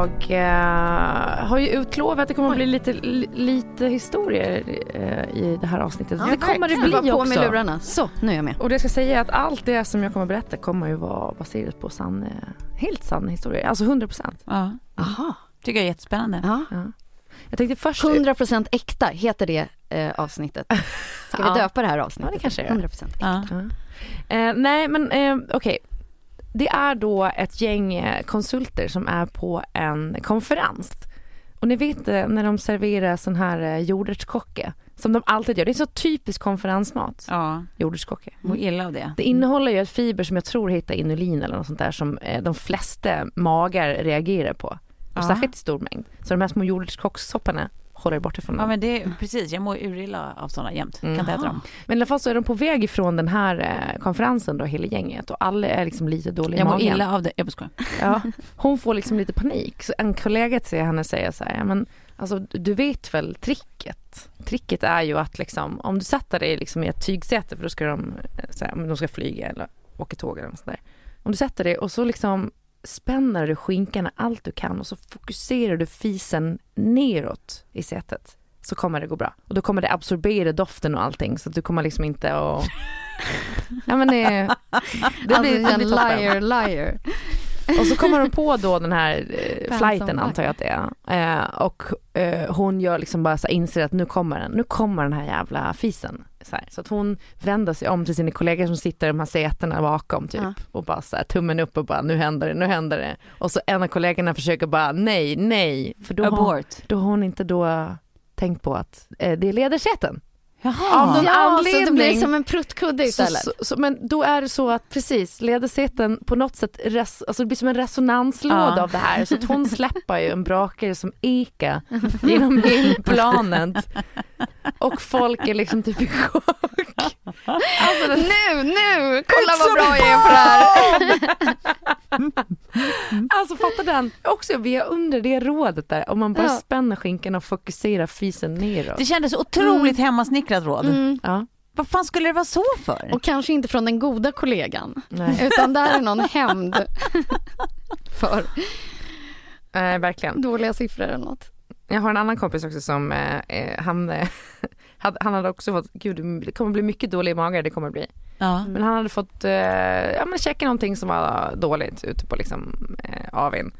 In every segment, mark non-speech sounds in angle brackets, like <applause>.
Jag eh, har ju utlovat att det kommer att bli lite, li, lite historier eh, i det här avsnittet. det kommer det bli Bara på också. med lurarna. Så, nu är jag med. Och det jag ska säga är att allt det som jag kommer att berätta kommer ju vara baserat på sann, eh, helt sann historia. Alltså 100 procent. Ja, Aha. tycker jag är jättespännande. Ja. Jag tänkte först... 100% äkta heter det eh, avsnittet. Ska vi <laughs> Ja. döpa det här avsnittet? Ja, det kanske gör. 100% äkta. Ja. Eh, nej men eh, okej. Det är då ett gäng eh, konsulter som är på en konferens. Och ni vet eh, när de serverar sån här eh, jordärtskocke. Som de alltid gör. Det är så typisk konferensmat. ja, Jordärtskocke. mår illa av det. Det innehåller ju ett fiber som jag tror heter inulin eller något sånt där som de flesta magar reagerar på. Och Ja. särskilt i stor mängd. Så de här små jordärtskockssopparna håller bort ifrån Ja dem. men det precis, jag mår urilla av sådana jämt. Kan inte äta dem. Men i alla fall så är de på väg ifrån den här eh, konferensen då, hela gänget. Och alla är liksom lite dåliga i Jag mår magen. illa av det. Jag bara. Ja, <laughs> hon får liksom lite panik. Så en kollega till henne säger så här, ja, men alltså du vet väl tricket? Tricket är ju att liksom, om du sätter dig liksom i ett tygsäte, för då ska de, eh, så här, om de ska flyga eller åka tåg eller något sånt där. Om du sätter dig och så liksom spänner du skinkorna allt du kan och så fokuserar du fisen neråt i sätet så kommer det gå bra. Och då kommer det absorbera doften och allting så att du kommer liksom inte att... <laughs> Ja men det, det alltså, blir, toppen. liar, liar. Och så kommer de på då den här eh, flighten antar jag att det är. Eh, och eh, hon gör liksom bara så inser att nu kommer den, nu kommer den här jävla fisen. Så, här. så att hon vänder sig om till sina kollegor som sitter i de här sätena bakom typ. Ja. Och bara så här, tummen upp och bara nu händer det, nu händer det. Och så en av kollegorna försöker bara nej, nej. För då har, Abort. då har hon inte då tänkt på att eh, det är ledarsäten. Jaha. Av någon Ja, så det anledning. blir som en pruttkudde Så, istället. så, så, men då är det så att precis, ledarsäten på något sätt, res, alltså det blir som en resonanslåda Ja. av det här. Så att hon släpper ju en brakare som eka <laughs> genom hela <laughs> planet. Och folk är liksom typ i chock. Alltså, Nu, nu! Kolla vad bra jag är på det här. <laughs> alltså fatta den, också vi är under det rådet där. Om man bara Ja. spänner skinkan och fokuserar fisen neråt. Det kändes otroligt hemmasnickrat råd. Mm. Ja, Vad fan skulle det vara så för? Och kanske inte från den goda kollegan, nej, <laughs> utan där är någon hämnd <laughs> för nej verkligen. dåliga siffror eller något. Jag har en annan kompis också som, eh, eh, han, eh, han hade också fått, gud det kommer bli mycket dålig mage, det kommer bli. Ja. Men han hade fått, eh, ja men checka någonting som var dåligt ute på liksom eh, AWn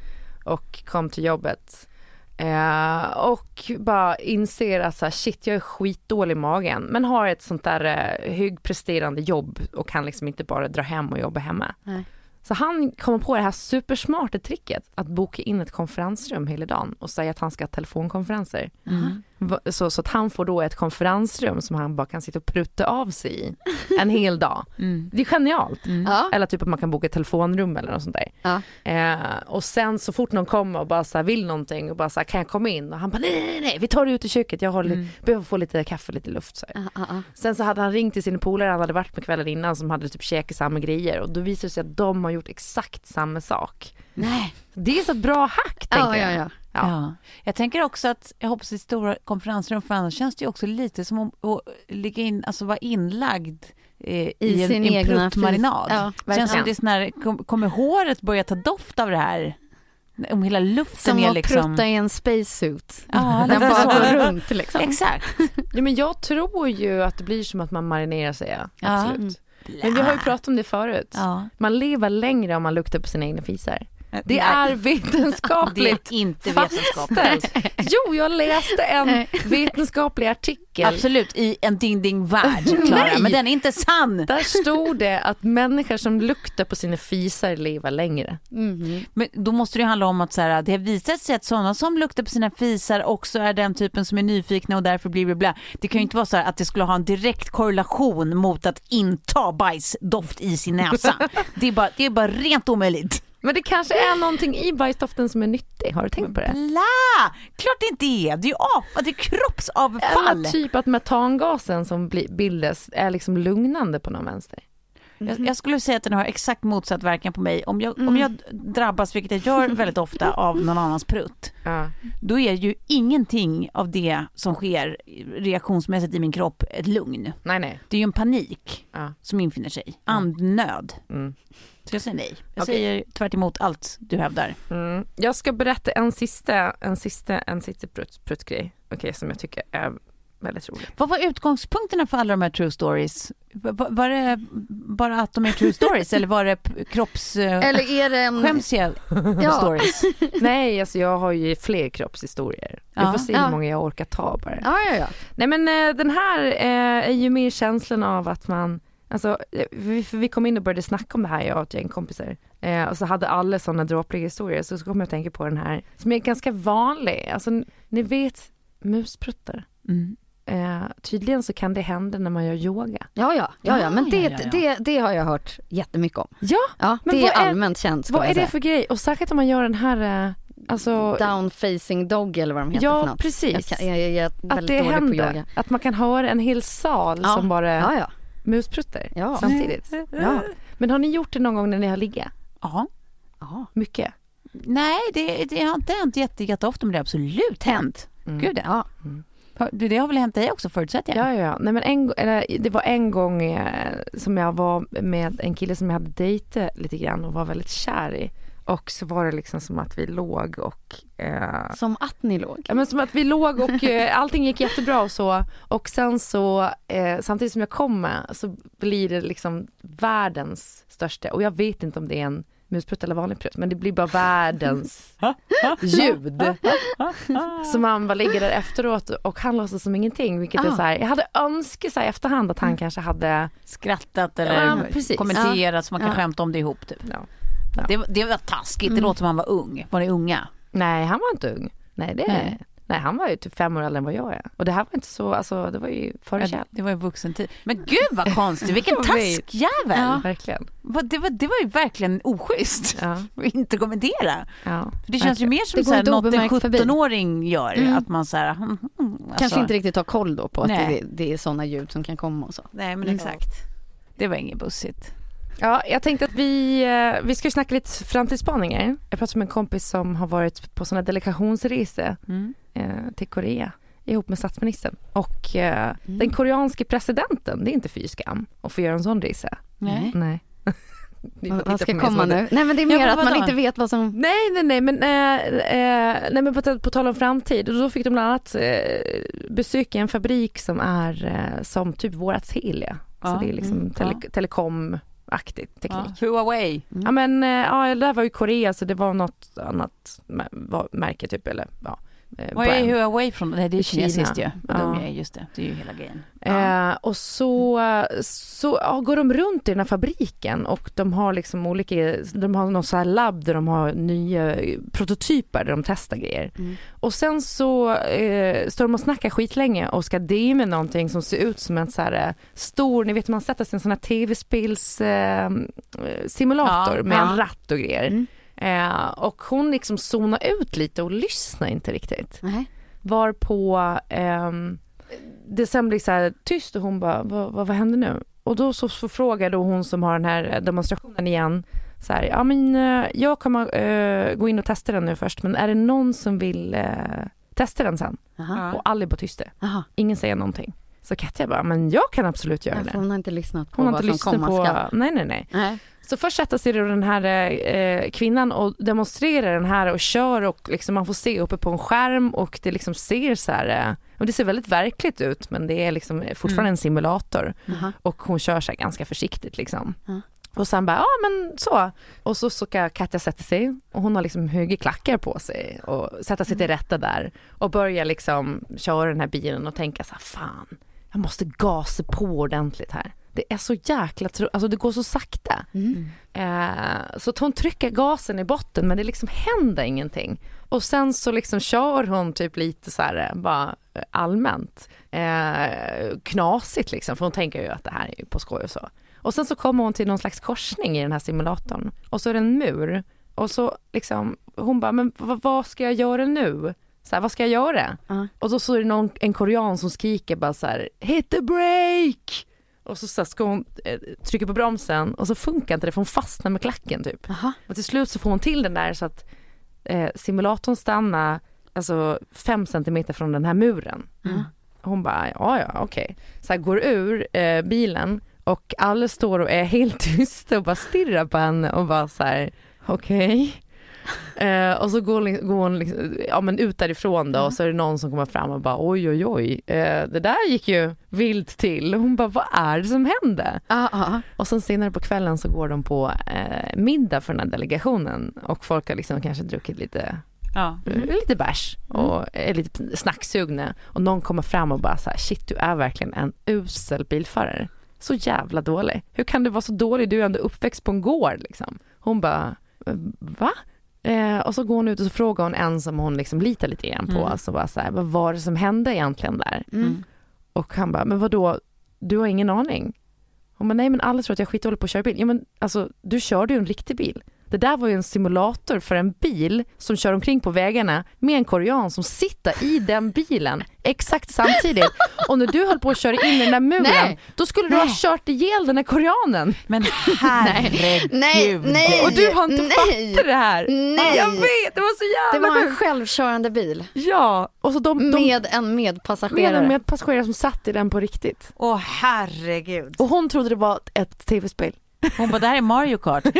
och kom till jobbet. Eh, och bara inser att så här, shit jag är skitdålig i magen men har ett sånt där eh, högpresterande jobb och kan liksom inte bara dra hem och jobba hemma. Nej. Så han kommer på det här supersmarta tricket att boka in ett konferensrum hela dagen och säga att han ska ha telefonkonferenser. Mm. Så, så att han får då ett konferensrum som han bara kan sitta och prutta av sig i en <laughs> hel dag. Mm. Det är genialt. Ja. Eller typ att man kan boka ett telefonrum eller något sånt där. Ja. Eh, och sen så fort någon kommer och bara så här, vill någonting och bara så här, kan jag komma in? Och han bara nej, nej, nej, vi tar det ut i köket, jag håller, behöver få lite kaffe och lite luft. Så här. Ja, ja, ja. Sen så hade han ringt till sina polare han hade varit med kvällen innan som hade typ käkat samma grejer och då visade det sig att de har gjort exakt samma sak. Nej. Det är så bra hack tänker Ja, ja, jag. ja. Ja. Ja. Jag tänker också att, jag hoppas i stora konferensrum, för annars känns det ju också lite som att, att ligga in, alltså vara inlagd eh, i, I en, sin en egna pruttmarinad. Ja, känns som det är sån här, kom, kommer håret börja ta doft av det här? Om hela luften Som är att liksom... prutta i en spacesuit. Ja, Den bara går runt liksom. Exakt. <laughs> Ja, men jag tror ju att det blir som att man marinerar sig, ja. Ja. absolut. Mm. Men vi har ju pratat om det förut. Ja. Man lever längre om man luktar på sina egna fisar. <laughs> Det är det vetenskapligt är inte vetenskapligt. <laughs> Jo, jag läste en <laughs> vetenskaplig artikel. Absolut, i en ding-ding-värld, Klara. Nej. Men den är inte sann. Där stod det att människor som luktar på sina fisar lever längre. Mhm. Men då måste det ju handla om att så här, det har visat sig att sådana som luktar på sina fisar också är den typen som är nyfikna och därför blir bla bla. Det kan ju inte vara så att det skulle ha en direkt korrelation mot att inta bajsdoft i sin näsa. Det är bara, det är bara rent omöjligt. Men det kanske är någonting i bajsdoften som är nyttig. Har du tänkt på det? Bla! Klart det inte är. Det är ju apa, det är kroppsavfall. Eller typ att metangasen som bildas är liksom lugnande på någon vänster. Jag, jag skulle säga att den har exakt motsatt verkan på mig. Om jag, om jag drabbas, vilket jag gör väldigt ofta, <laughs> av någon annans prutt. Ja. då är ju ingenting av det som sker reaktionsmässigt i min kropp ett lugn. Nej, nej. Det är ju en panik som infinner sig. Andnöd. Så jag säger nej. Jag Okej. säger tvärt emot allt du hävdar. Mm. Jag ska berätta en sista, en sista, en sista prutt, pruttgrej. Okej, som jag tycker är väldigt rolig. Vad var utgångspunkterna för alla de här true stories? Var, var det bara att de är true stories <laughs> eller var det kropps... eh, Eller är det en... Skämsiga <laughs> Ja. stories? <laughs> Nej, alltså jag har ju fler kroppshistorier. Vi Ja. får se hur många jag orkar ta bara. Ja, ja, ja. Nej men eh, den här eh, är ju mer känslan av att man, alltså eh, vi, vi kom in och började snacka om det här jag och ett gäng kompisar. Eh, och så hade alla sådana dråpliga historier så, så kom jag att tänka på den här som är ganska vanlig. Alltså ni vet muspruttar. Mm. Eh, tydligen så kan det hända när man gör yoga. Ja, ja, ja, ja. men Ja, det, ja, ja, ja. Det, det har jag hört jättemycket om. Ja, Ja, Men det är är- allmänt känt skulle vad är det för grej? Och särskilt om man gör den här, eh, alltså Down facing dog eller vad de heter Ja, precis. Jag, kan, jag, jag är att väldigt det dålig på händer. yoga. Att man kan höra en hel sal som bara Ja, ja. Muspruttar Ja. samtidigt. ja. Men har ni gjort det någon gång när ni har ligget? Ja. ja. Mycket? Nej, det, det har inte hänt jätte, jätteofta men det har absolut hänt. Mm. Gud ja. du, Det har väl hänt dig också förutsätter jag? Ja, ja, ja. Nej, men en, eller, det var en gång eh, som jag var med en kille som jag hade dejtat lite grann och var väldigt kär i. Och så var det liksom som att vi låg och eh, Som att ni låg. Ja men som att vi låg och eh, <laughs> allting gick jättebra och så och sen så eh, samtidigt som jag kommer så blir det liksom världens största och jag vet inte om det är en musprutt eller vanlig prutt men det blir bara världens <laughs> ljud. <laughs> Så man bara ligger där efteråt och han låtsas som ingenting vilket är Ah. så här, jag hade önskat i efterhand att han kanske hade Skrattat eller Ja, kommenterat så man kan Ja. skämta om det ihop typ. ja. Ja. Det, det var taskigt, det låter som han var ung. Var ni unga? Nej han var inte ung. Nej det Nej. Nej han var ju typ fem år äldre än vad jag är. Och det här var inte så, alltså det var ju före Ja, det var ju vuxen tid. Men gud vad konstigt, vilken <laughs> taskjävel! Verkligen. Vad- Det, var, det var ju verkligen oschysst Ja. <laughs> att inte kommentera. ja. För det känns ju mer som så här, något en obemärkt förbi. 17-åring gör. Mm. Att man så här, mm, mm, alltså, Kanske inte riktigt har koll då på att Nej. det, det är sådana ljud som kan komma och så. Nej men exakt. Det var inget bussigt. Ja, jag tänkte att vi, eh, vi ska snacka lite framtidsspaningar. Jag pratade med en kompis som har varit på sådana delegationsresor Mm. eh, till Korea ihop med statsministern. Och eh, Mm. den koreanske presidenten, det är inte fy skam att få göra en sån resa. Nej. Nej. <laughs> Vad, ska komma nu? Nej men det är mer Ja, att man inte vet vad som... Nej, nej, nej, men, eh, eh, nej, men på, på tal om framtid, och då fick de bland annat eh, besöka en fabrik som är som typ vårat Telia. Ja, Så det är liksom mm, tele, ja. Telekom-aktig teknik. Ja, Huawei. Mm. Ja men eh, ja, det där var ju Korea så det var något annat märke typ eller ja. Eh, Vad är. Huawei från? Nej, det är Kina. kinesiskt ju. Ja. De är, just det, det är ju hela grejen. Eh, och så, så ja, går de runt i den här fabriken och de har liksom olika, de har någon så här labb där de har nya prototyper där de testar grejer. Mm. Och sen så eh, står de och snackar skitlänge och ska det med någonting som ser ut som en så här eh, stor, ni vet man sätter sig i en sån här tv-spels eh, simulator Ja, med ja. en ratt och grejer. Mm. Eh, och hon liksom zonar ut lite och lyssnar inte riktigt. Nej. Varpå ehm, det sen blir så här tyst och hon bara, vad, vad, vad händer nu? Och då så, så frågar då hon som har den här demonstrationen igen, så här, ja men eh, jag kommer eh, gå in och testa den nu först, men är det någon som vill eh, testa den sen? Aha. Och alla är bara tysta, ingen säger någonting. Så Katja bara, men jag kan absolut göra det. hon har inte lyssnat på Hon har vad inte som lyssnat komma på, skall. nej nej nej. Nej. Så först sätter sig då den här eh, kvinnan och demonstrerar den här och kör och liksom man får se uppe på en skärm och det liksom ser så här, eh, och det ser väldigt verkligt ut men det är liksom fortfarande en simulator Aha. och hon kör så ganska försiktigt liksom. Ja. Och sen bara, ja men så. Och så ska Katja sätta sig och hon har liksom högerklackar på sig och sätta sig till rätta där och börja liksom köra den här bilen och tänka så här, fan, jag måste gasa på ordentligt här. Det är så jäkla tro- alltså det går så sakta. Mm. Eh, så hon trycker gasen i botten men det liksom händer ingenting. Och sen så liksom kör hon typ lite så här eh, bara eh, allmänt eh, knasigt liksom för hon tänker ju att det här är på skoj och så. Och sen så kommer hon till någon slags korsning i den här simulatorn och så är det en mur och så liksom hon bara men vad ska jag göra nu? Så här, vad ska jag göra? Ja. Och då så är det någon, en korean som skriker bara så här hit the break! Och så, så här ska hon eh, trycka på bromsen och så funkar inte det för hon fastnar med klacken typ. Aha. Och till slut så får hon till den där så att eh, simulatorn stannar alltså fem centimeter från den här muren. Mm. Hon bara, ja ja okej. Så här går ur eh, bilen och alla står och är helt <laughs> tysta och bara stirrar på henne och bara så här, okej. <laughs> Eh, och så går, li- går hon liksom, ja, men ut därifrån då och så är det någon som kommer fram och bara oj oj oj, eh, det där gick ju vilt till. Och hon bara, vad är det som hände? Ja, ja. Och sen senare på kvällen så går de på eh, middag för den här delegationen och folk har liksom kanske druckit lite, Ja. eh, lite bärs och är lite snacksugna och någon kommer fram och bara så här, shit du är verkligen en usel bilförare. Så jävla dålig. Hur kan du vara så dålig? Du är ändå uppväxt på en gård liksom. Hon bara, "Eh, va? Eh, och så går hon ut och så frågar hon en som hon liksom litar lite grann på, Mm. alltså bara så här, vad var det som hände egentligen där? Mm. Och han bara, men vad då? du har ingen aning? Hon bara, nej men alla tror att jag är skitdålig på att köra bil. Ja men alltså, du körde ju en riktig bil. Det där var ju en simulator för en bil som kör omkring på vägarna med en korean som sitter i den bilen exakt samtidigt. Och när du höll på att köra in i den där muren, Nej. då skulle du ha kört ihjäl den här koreanen. Men <laughs> herregud. Nej, nej. Och du har inte Nej. fattat det här. Nej. Jag vet, det var så Det jävla var en självkörande bil Ja, och så de, de med en med, medpassagerare. med passagerare som satt i den på riktigt. Åh herregud. Och hon trodde det var ett tv-spel. Hon bara, det här är Mario Kart. <laughs>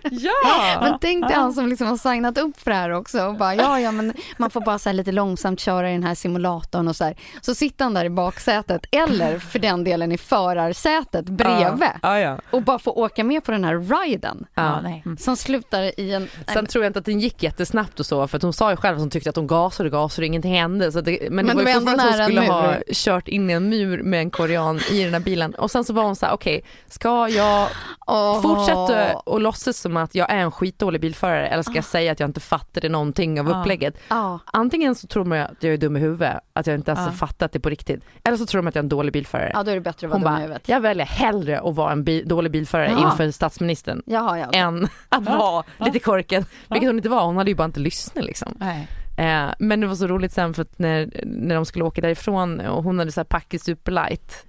<laughs> Ja! Men tänk dig han som liksom har signat upp för det här också och bara ja, ja men man får bara så här lite långsamt köra i den här simulatorn och så här. Så sitter han där i baksätet eller för den delen i förarsätet bredvid Ja, ja. och bara får åka med på den här riden Ja, nej. som slutar i en... Sen tror jag inte att den gick jättesnabbt och så för att hon sa ju själv att hon tyckte att hon gasade och gasade och ingenting hände. Så det, men, Men det var ju fortfarande att hon skulle ha kört in i en mur med en korean i den här bilen. Och sen så var hon så här: okej ska jag Åh. fortsätta och låtsas som att jag är en skitdålig bilförare eller ska jag säga att jag inte fattade någonting av Ja. upplägget. Ja. Antingen så tror man att jag är dum i huvudet, att jag inte ens har fattat det på riktigt. Eller så tror de att jag är en dålig bilförare. ja, då är det bättre att vara Hon dum i huvudet. jag väljer hellre att vara en bi- dålig bilförare Jaha. inför statsministern Jaha, ja. än <laughs> att vara lite korkad. Vilket hon inte var, hon hade ju bara inte lyssnat liksom. Nej. Eh, men det var så roligt sen för att när, när de skulle åka därifrån och hon hade så här packat superlight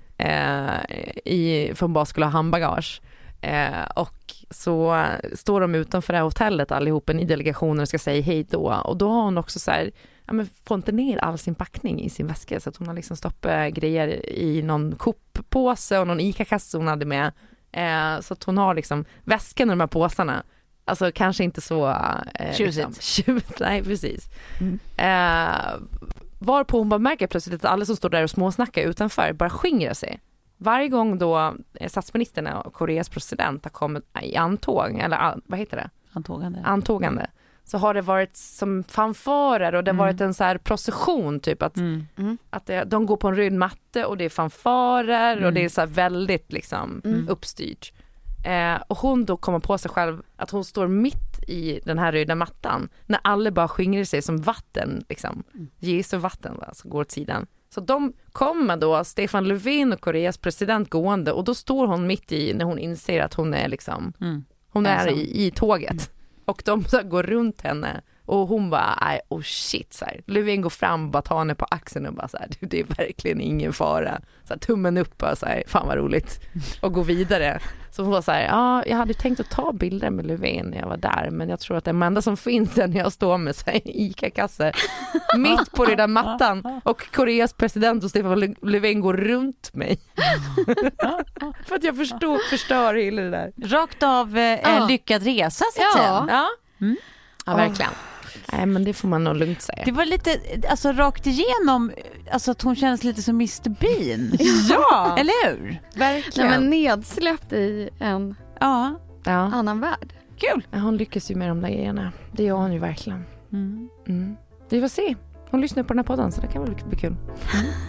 i, för hon bara skulle ha handbagage. Eh, och så står de utanför det här hotellet allihopen i delegationen och ska säga hej då och då har hon också så här, ja men får inte ner all sin packning i sin väska så att hon har liksom stoppat grejer i någon Coop-påse och någon ICA-kasse hon hade med. Eh, så att hon har liksom väskan och de här påsarna Alltså kanske inte så... Eh, Tjusigt. Liksom, <laughs> tjusigt. Nej, precis. Eh, varpå hon bara märker plötsligt att alla som står där och småsnackar utanför bara skingrar sig. Varje gång då eh, statsministern och Koreas president har kommit i antåg, eller ah, vad heter det? Antågande. antågande, så har det varit som fanfarer och det har varit en så här procession typ att, Mm. att det, de går på en röd matte och det är fanfarer och det är så här väldigt liksom uppstyrt. Eh, och hon då kommer på sig själv att hon står mitt i den här röda mattan när alla bara skingrar sig som vatten liksom. Jesu vatten va, som går åt sidan. Så de kommer då, Stefan Löfven och Koreas president gående och då står hon mitt i när hon inser att hon är liksom, Mm. hon är i, i tåget. Och de går runt henne och hon bara, nej, oh shit, så här. Löfven går fram bara tar henne på axeln och bara så här, "Du, det är verkligen ingen fara. Så här, tummen upp och så här, fan vad roligt. Och gå vidare. Så hon var så här, ja, jag hade tänkt att ta bilder med Löfven när jag var där, men jag tror att det enda som finns är när jag står med så här, ICA-kasse mitt på den där mattan och Koreas president och Stefan Lö- Löfven går runt mig. <laughs> För att jag förstår, förstör hela det där. Rakt av eh, Ja. lyckad resa så att Ja. säga. Ja, Mm. ja verkligen. Nej men det får man nog lugnt säga. Det var lite, alltså rakt igenom, alltså att hon kändes lite som Mr Bean. <laughs> Ja, Eller hur? Nej, verkligen. men nedsläppt i en Ja, ja. annan värld. kul. Ja, Hon lyckas ju med de där grejerna. Det gör hon ju verkligen. Mm. Mm. Vi får se. Hon lyssnar på den här podden så det kan väl bli kul.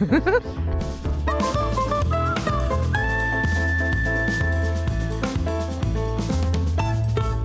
<laughs>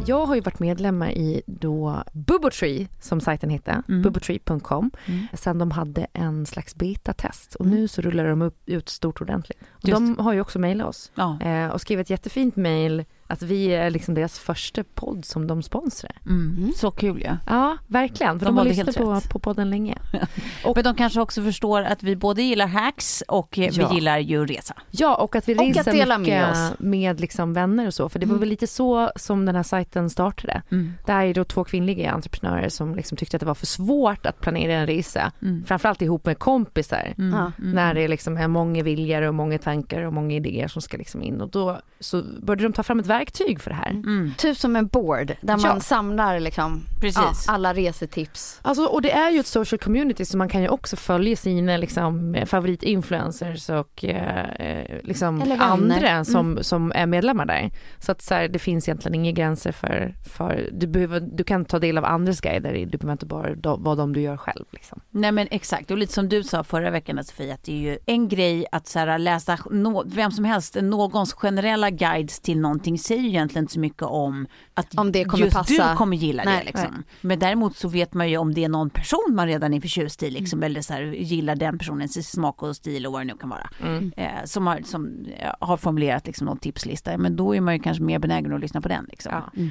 Jag har ju varit medlem i då Bubbotree som sajten heter, Mm. bubbotree.com, Mm. sen de hade en slags betatest och nu så rullar de upp, ut stort ordentligt. Och Just de har ju också mejlat oss Ja. eh, och skrivit ett jättefint mejl att vi är liksom deras första podd som de sponsrar. Mm. Så kul ja. Ja, verkligen. För De de, har lyssnat helt på, på podden länge. <laughs> Men de kanske också förstår att vi både gillar hacks och Ja. vi gillar ju resa. Ja, och att vi Och reser att dela mycket med oss. med liksom vänner och så. För det var Mm. väl lite så som den här sajten startade. Mm. Det här är då två kvinnliga entreprenörer som liksom tyckte att det var för svårt att planera en resa. Mm. Framförallt ihop med kompisar. Mm. Mm. När det liksom är många viljor och många tankar och många idéer som ska liksom in. Och då så började de ta fram ett verktyg för det här. Mm. Typ som en board där man Ja. samlar liksom, ja, alla resetips. Alltså, och det är ju ett social community så man kan ju också följa sina liksom, favoritinfluencers och eh, eh, liksom andra som, som är medlemmar där. Så att så här, det finns egentligen inga gränser för, för du, behöver, du kan ta del av andras guider, du behöver inte bara do, vara de du gör själv. Liksom. Nej men exakt, och lite som du sa förra veckan Sofia, att det är ju en grej att så här, läsa nå, vem som helst, någons generella guides till någonting säger ju egentligen inte så mycket om att Om det kommer just passa. du kommer gilla Nej, det. Liksom. Men däremot så vet man ju om det är någon person man redan är förtjust i, liksom, eller så här, gillar den personens smak och stil och vad det nu kan vara. Eh, som har, som, har formulerat liksom, någon tipslista, men då är man ju kanske mer benägen att lyssna på den. Liksom. Ja. Eh,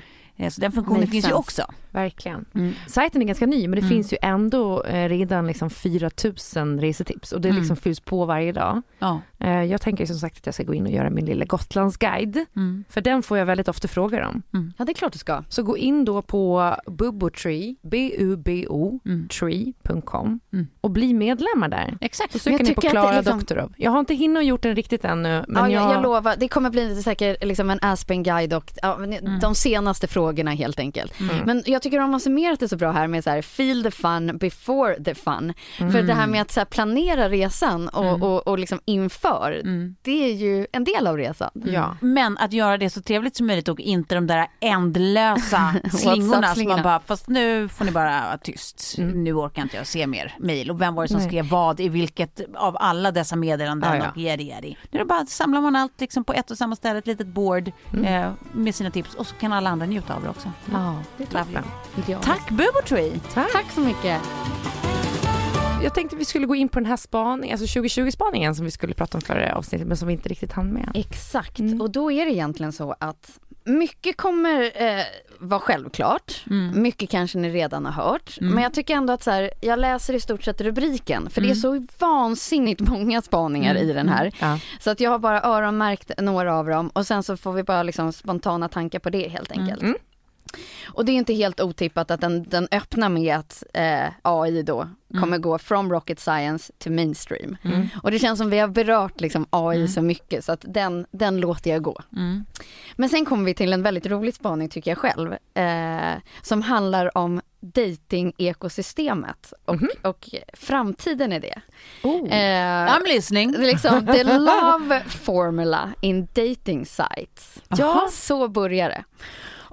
så den funktionen Makes finns ju sense. också. Verkligen. Mm. Sajten är ganska ny men det Mm. finns ju ändå eh, redan liksom 4000 resetips och det Mm. liksom fylls på varje dag. Ja. Eh, jag tänker ju som sagt att jag ska gå in och göra min lilla Gotlandsguide. Mm. För den får jag väldigt ofta frågor om. Ja, det är klart du ska. Så gå in då på bubbotree, B-U-B-O, Mm. tree.com Mm. och bli medlemmar där. Exakt. Så söker ni på tycker att det Klara liksom- Doktorov. Jag har inte hinnat gjort den riktigt ännu. Men ja, jag, jag, lovar, det kommer bli säkert liksom en Aspen-guide och ja, Mm. de senaste frågorna helt enkelt. Mm. Men jag tycker de har summerat det så bra här med så här, feel the fun before the fun. För det här med att så här, planera resan och, Mm. och, och liksom inför, Mm. det är ju en del av resan. Ja. Men att göra det så trevligt som möjligt och inte de där ändlösa <laughs> slingorna som man bara, fast nu får ni bara vara tyst. Mm. Nu orkar inte jag se mer mejl. Och vem var det som Nej. skrev vad i vilket av alla dessa meddelanden Ja, ja. och yadi yadi. Nu är det bara samlar man allt liksom på ett och samma ställe, ett litet board Mm. eh, med sina tips och så kan alla andra njuta av det också. ja, det är Lovely. toppen. Tack Bubotree! Tack. Tack så mycket. Jag tänkte vi skulle gå in på den här spaningen, alltså 2020-spaningen som vi skulle prata om förra avsnittet men som vi inte riktigt hann med. Exakt, Mm. och då är det egentligen så att mycket kommer eh, vara självklart, Mm. mycket kanske ni redan har hört, Mm. men jag tycker ändå att så här, jag läser i stort sett rubriken, för det är Mm. så vansinnigt många spaningar Mm. i den här. Ja. Så att jag har bara öronmärkt några av dem och sen så får vi bara liksom spontana tankar på det helt enkelt. Mm. Och det är inte helt otippat att den, den öppnar med att eh, AI då kommer gå from rocket science to mainstream. Mm. Och det känns som vi har berört liksom AI Mm. så mycket så att den, den låter jag gå. Mm. Men sen kommer vi till en väldigt rolig spaning tycker jag själv. Eh, som handlar om dating-ekosystemet och, Mhm. och framtiden i det. Oh. Eh, I'm listening. <laughs> liksom the <laughs> love formula in dating sites. Ja. Så börjar det.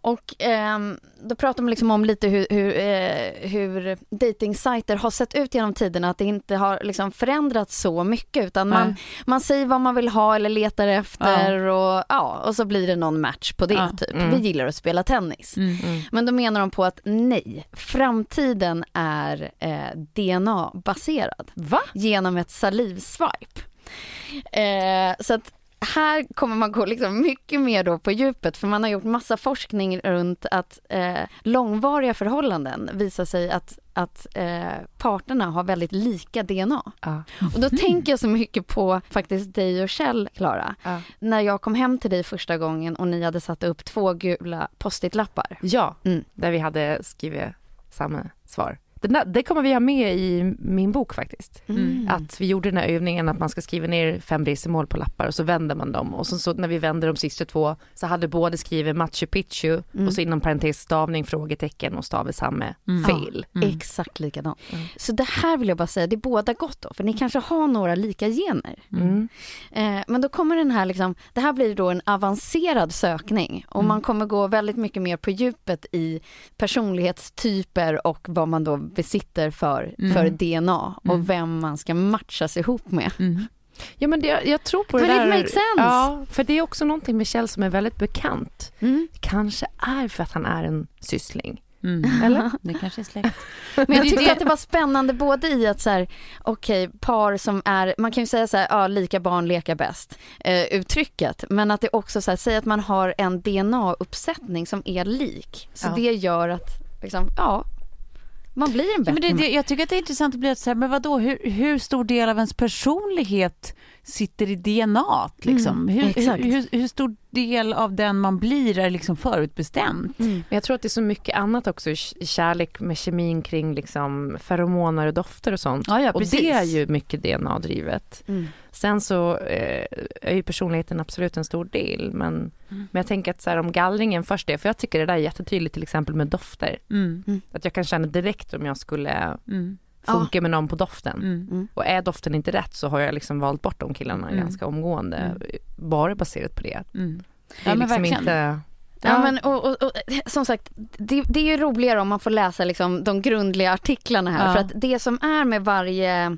Och ehm, då pratar man liksom om lite hur, hur, eh, hur datingsajter har sett ut genom tiderna, att det inte har liksom förändrats så mycket utan man, Nej. man säger vad man vill ha eller letar efter och, ja, och så blir det någon match på det Ja. typ. Mm. Vi gillar att spela tennis. Mm. Men då menar de på att nej, framtiden är eh, DNA-baserad Va? genom ett salivswipe. Eh, så att här kommer man gå liksom mycket mer då på djupet för man har gjort massa forskning runt att eh, långvariga förhållanden visar sig att, att eh, parterna har väldigt lika DNA. Ja. Och då tänker jag så mycket på faktiskt dig och Kjell, Klara. Ja. När jag kom hem till dig första gången och ni hade satt upp två gula post-it-lappar. Ja, Mm. där vi hade skrivit samma svar. Den där, det kommer vi ha med i min bok faktiskt. Mm. Att vi gjorde den här övningen att man ska skriva ner fem resmål på lappar och så vänder man dem och så, så när vi vände de sista två så hade båda skrivit Machu Picchu Mm. och så inom parentes stavning, frågetecken och stav är samma Mm. fel. Exakt likadant. Så det här vill jag bara säga, det är båda gott då, för ni kanske har några lika gener. Mm. Eh, men då kommer den här liksom, det här blir då en avancerad sökning och man kommer gå väldigt mycket mer på djupet i personlighetstyper och vad man då besitter för, Mm. för DNA och Mm. vem man ska matchas ihop med. Mm. Ja men det, jag tror på det it där. make sense? Ja, för det är också någonting med Kjell som är väldigt bekant. Mm. Kanske är för att han är en syssling. Mm. Eller? <laughs> Det kanske är släkt. Men det jag tyckte det- att det var spännande både i att så här, okej, par som är, man kan ju säga så här, ja, lika barn leka bäst, eh, uttrycket, men att det också så här, säg att man har en DNA-uppsättning som är lik, så Ja. det gör att, liksom, ja, man blir en Ja, bättre men det, det, jag tycker att det är intressant att bli att säga, men vadå, hur, hur stor del av ens personlighet sitter i DNA? Liksom? Mm, hur, hur, hur, stor del av den man blir är liksom förutbestämt? Mm. Men jag tror att det är så mycket annat också i kärlek med kemin kring liksom feromoner och dofter och sånt. Ja, ja, och det är ju mycket DNA-drivet. Mm. Sen så eh, är ju personligheten absolut en stor del. Men, Mm. men jag tänker att så här, om gallringen först är, för jag tycker det där är jättetydligt till exempel med dofter. Mm. Att jag kan känna direkt om jag skulle Mm. funka med någon på doften. Mm. Och är doften inte rätt så har jag liksom valt bort de killarna Mm. ganska omgående. Mm. Bara baserat på det. Mm. Det är Ja, liksom verkligen. inte... Ja, men och, och, och, som sagt, det, det är ju roligare om man får läsa liksom de grundliga artiklarna här. Ja. För att det som är med varje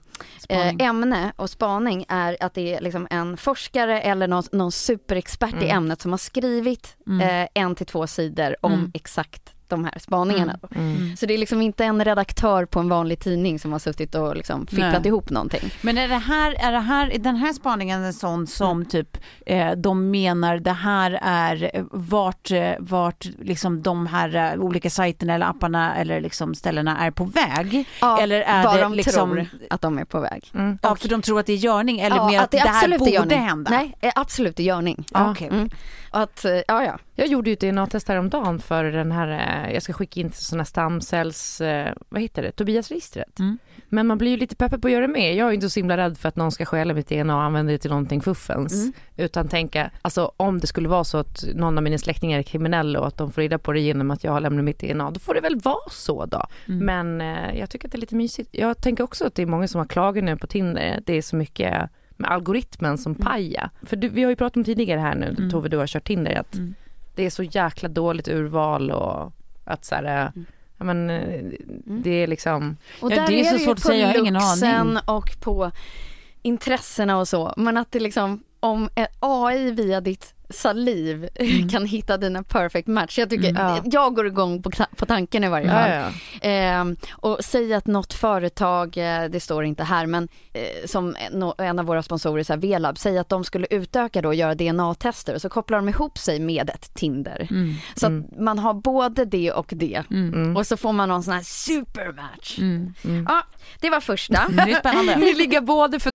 eh, ämne och spaning är att det är liksom en forskare eller någon, någon superexpert i Mm. ämnet som har skrivit Mm. eh, en till två sidor om Mm. exakt de här spaningarna. då. Mm. Så det är liksom inte en redaktör på en vanlig tidning som har suttit och liksom fipplat Nej. ihop någonting. Men är det här, är det här, är den här spaningen en sån som typ eh, de menar det här är eh, vart, eh, vart liksom de här eh, olika sajterna eller apparna eller liksom ställena är på väg? Ja, eller är vad det de liksom, tror att de är på väg. Mm. ja för de tror att det är görning eller Ja, mer att det, här absolut är borde hända? Nej, absolut i görning. Ja, okej. Att, eh, ja ja. Jag gjorde ju ett DNA-test häromdagen för den här, eh, jag ska skicka in till sådana stamcells, eh, vad heter det, Tobias-registret. Mm. Men man blir ju lite peppad på att göra det mer. Jag är ju inte så himla rädd för att någon ska stjäla mitt DNA och använda det till någonting fuffens. Mm. Utan tänka, alltså om det skulle vara så att någon av mina släktingar är kriminell och att de får reda på det genom att jag har lämnat mitt DNA, då får det väl vara så då. Mm. Men jag tycker att det är lite mysigt. Jag tänker också att det är många som har klagat nu på Tinder. Det är så mycket med algoritmen som paja. För du, vi har ju pratat om tidigare här nu, Mm. Tove, du har kört Tinder, att Mm. det är så jäkla dåligt urval och att så här, Mm. ja men eh, det är liksom, Och Ja, där det är är så svårt att på säga, jag har ingen aning. och på intressena och så. Men att det liksom, om eh, AI via ditt saliv <laughs> kan hitta dina perfect match. Jag tycker, Mm. Ja. jag går igång på, på tanken i varje ja, fall. ja. Ehm, och säg att något företag, eh, det står inte här, men eh, som en, av våra sponsorer, så här, Velab, säg att de skulle utöka då och göra DNA-tester och så kopplar de ihop sig med ett Tinder. Mm. Så att man har både det och det. Mm. Och så får man någon sån här supermatch. Mm. Ja, det var första. Det är spännande. <laughs> Ni ligger både för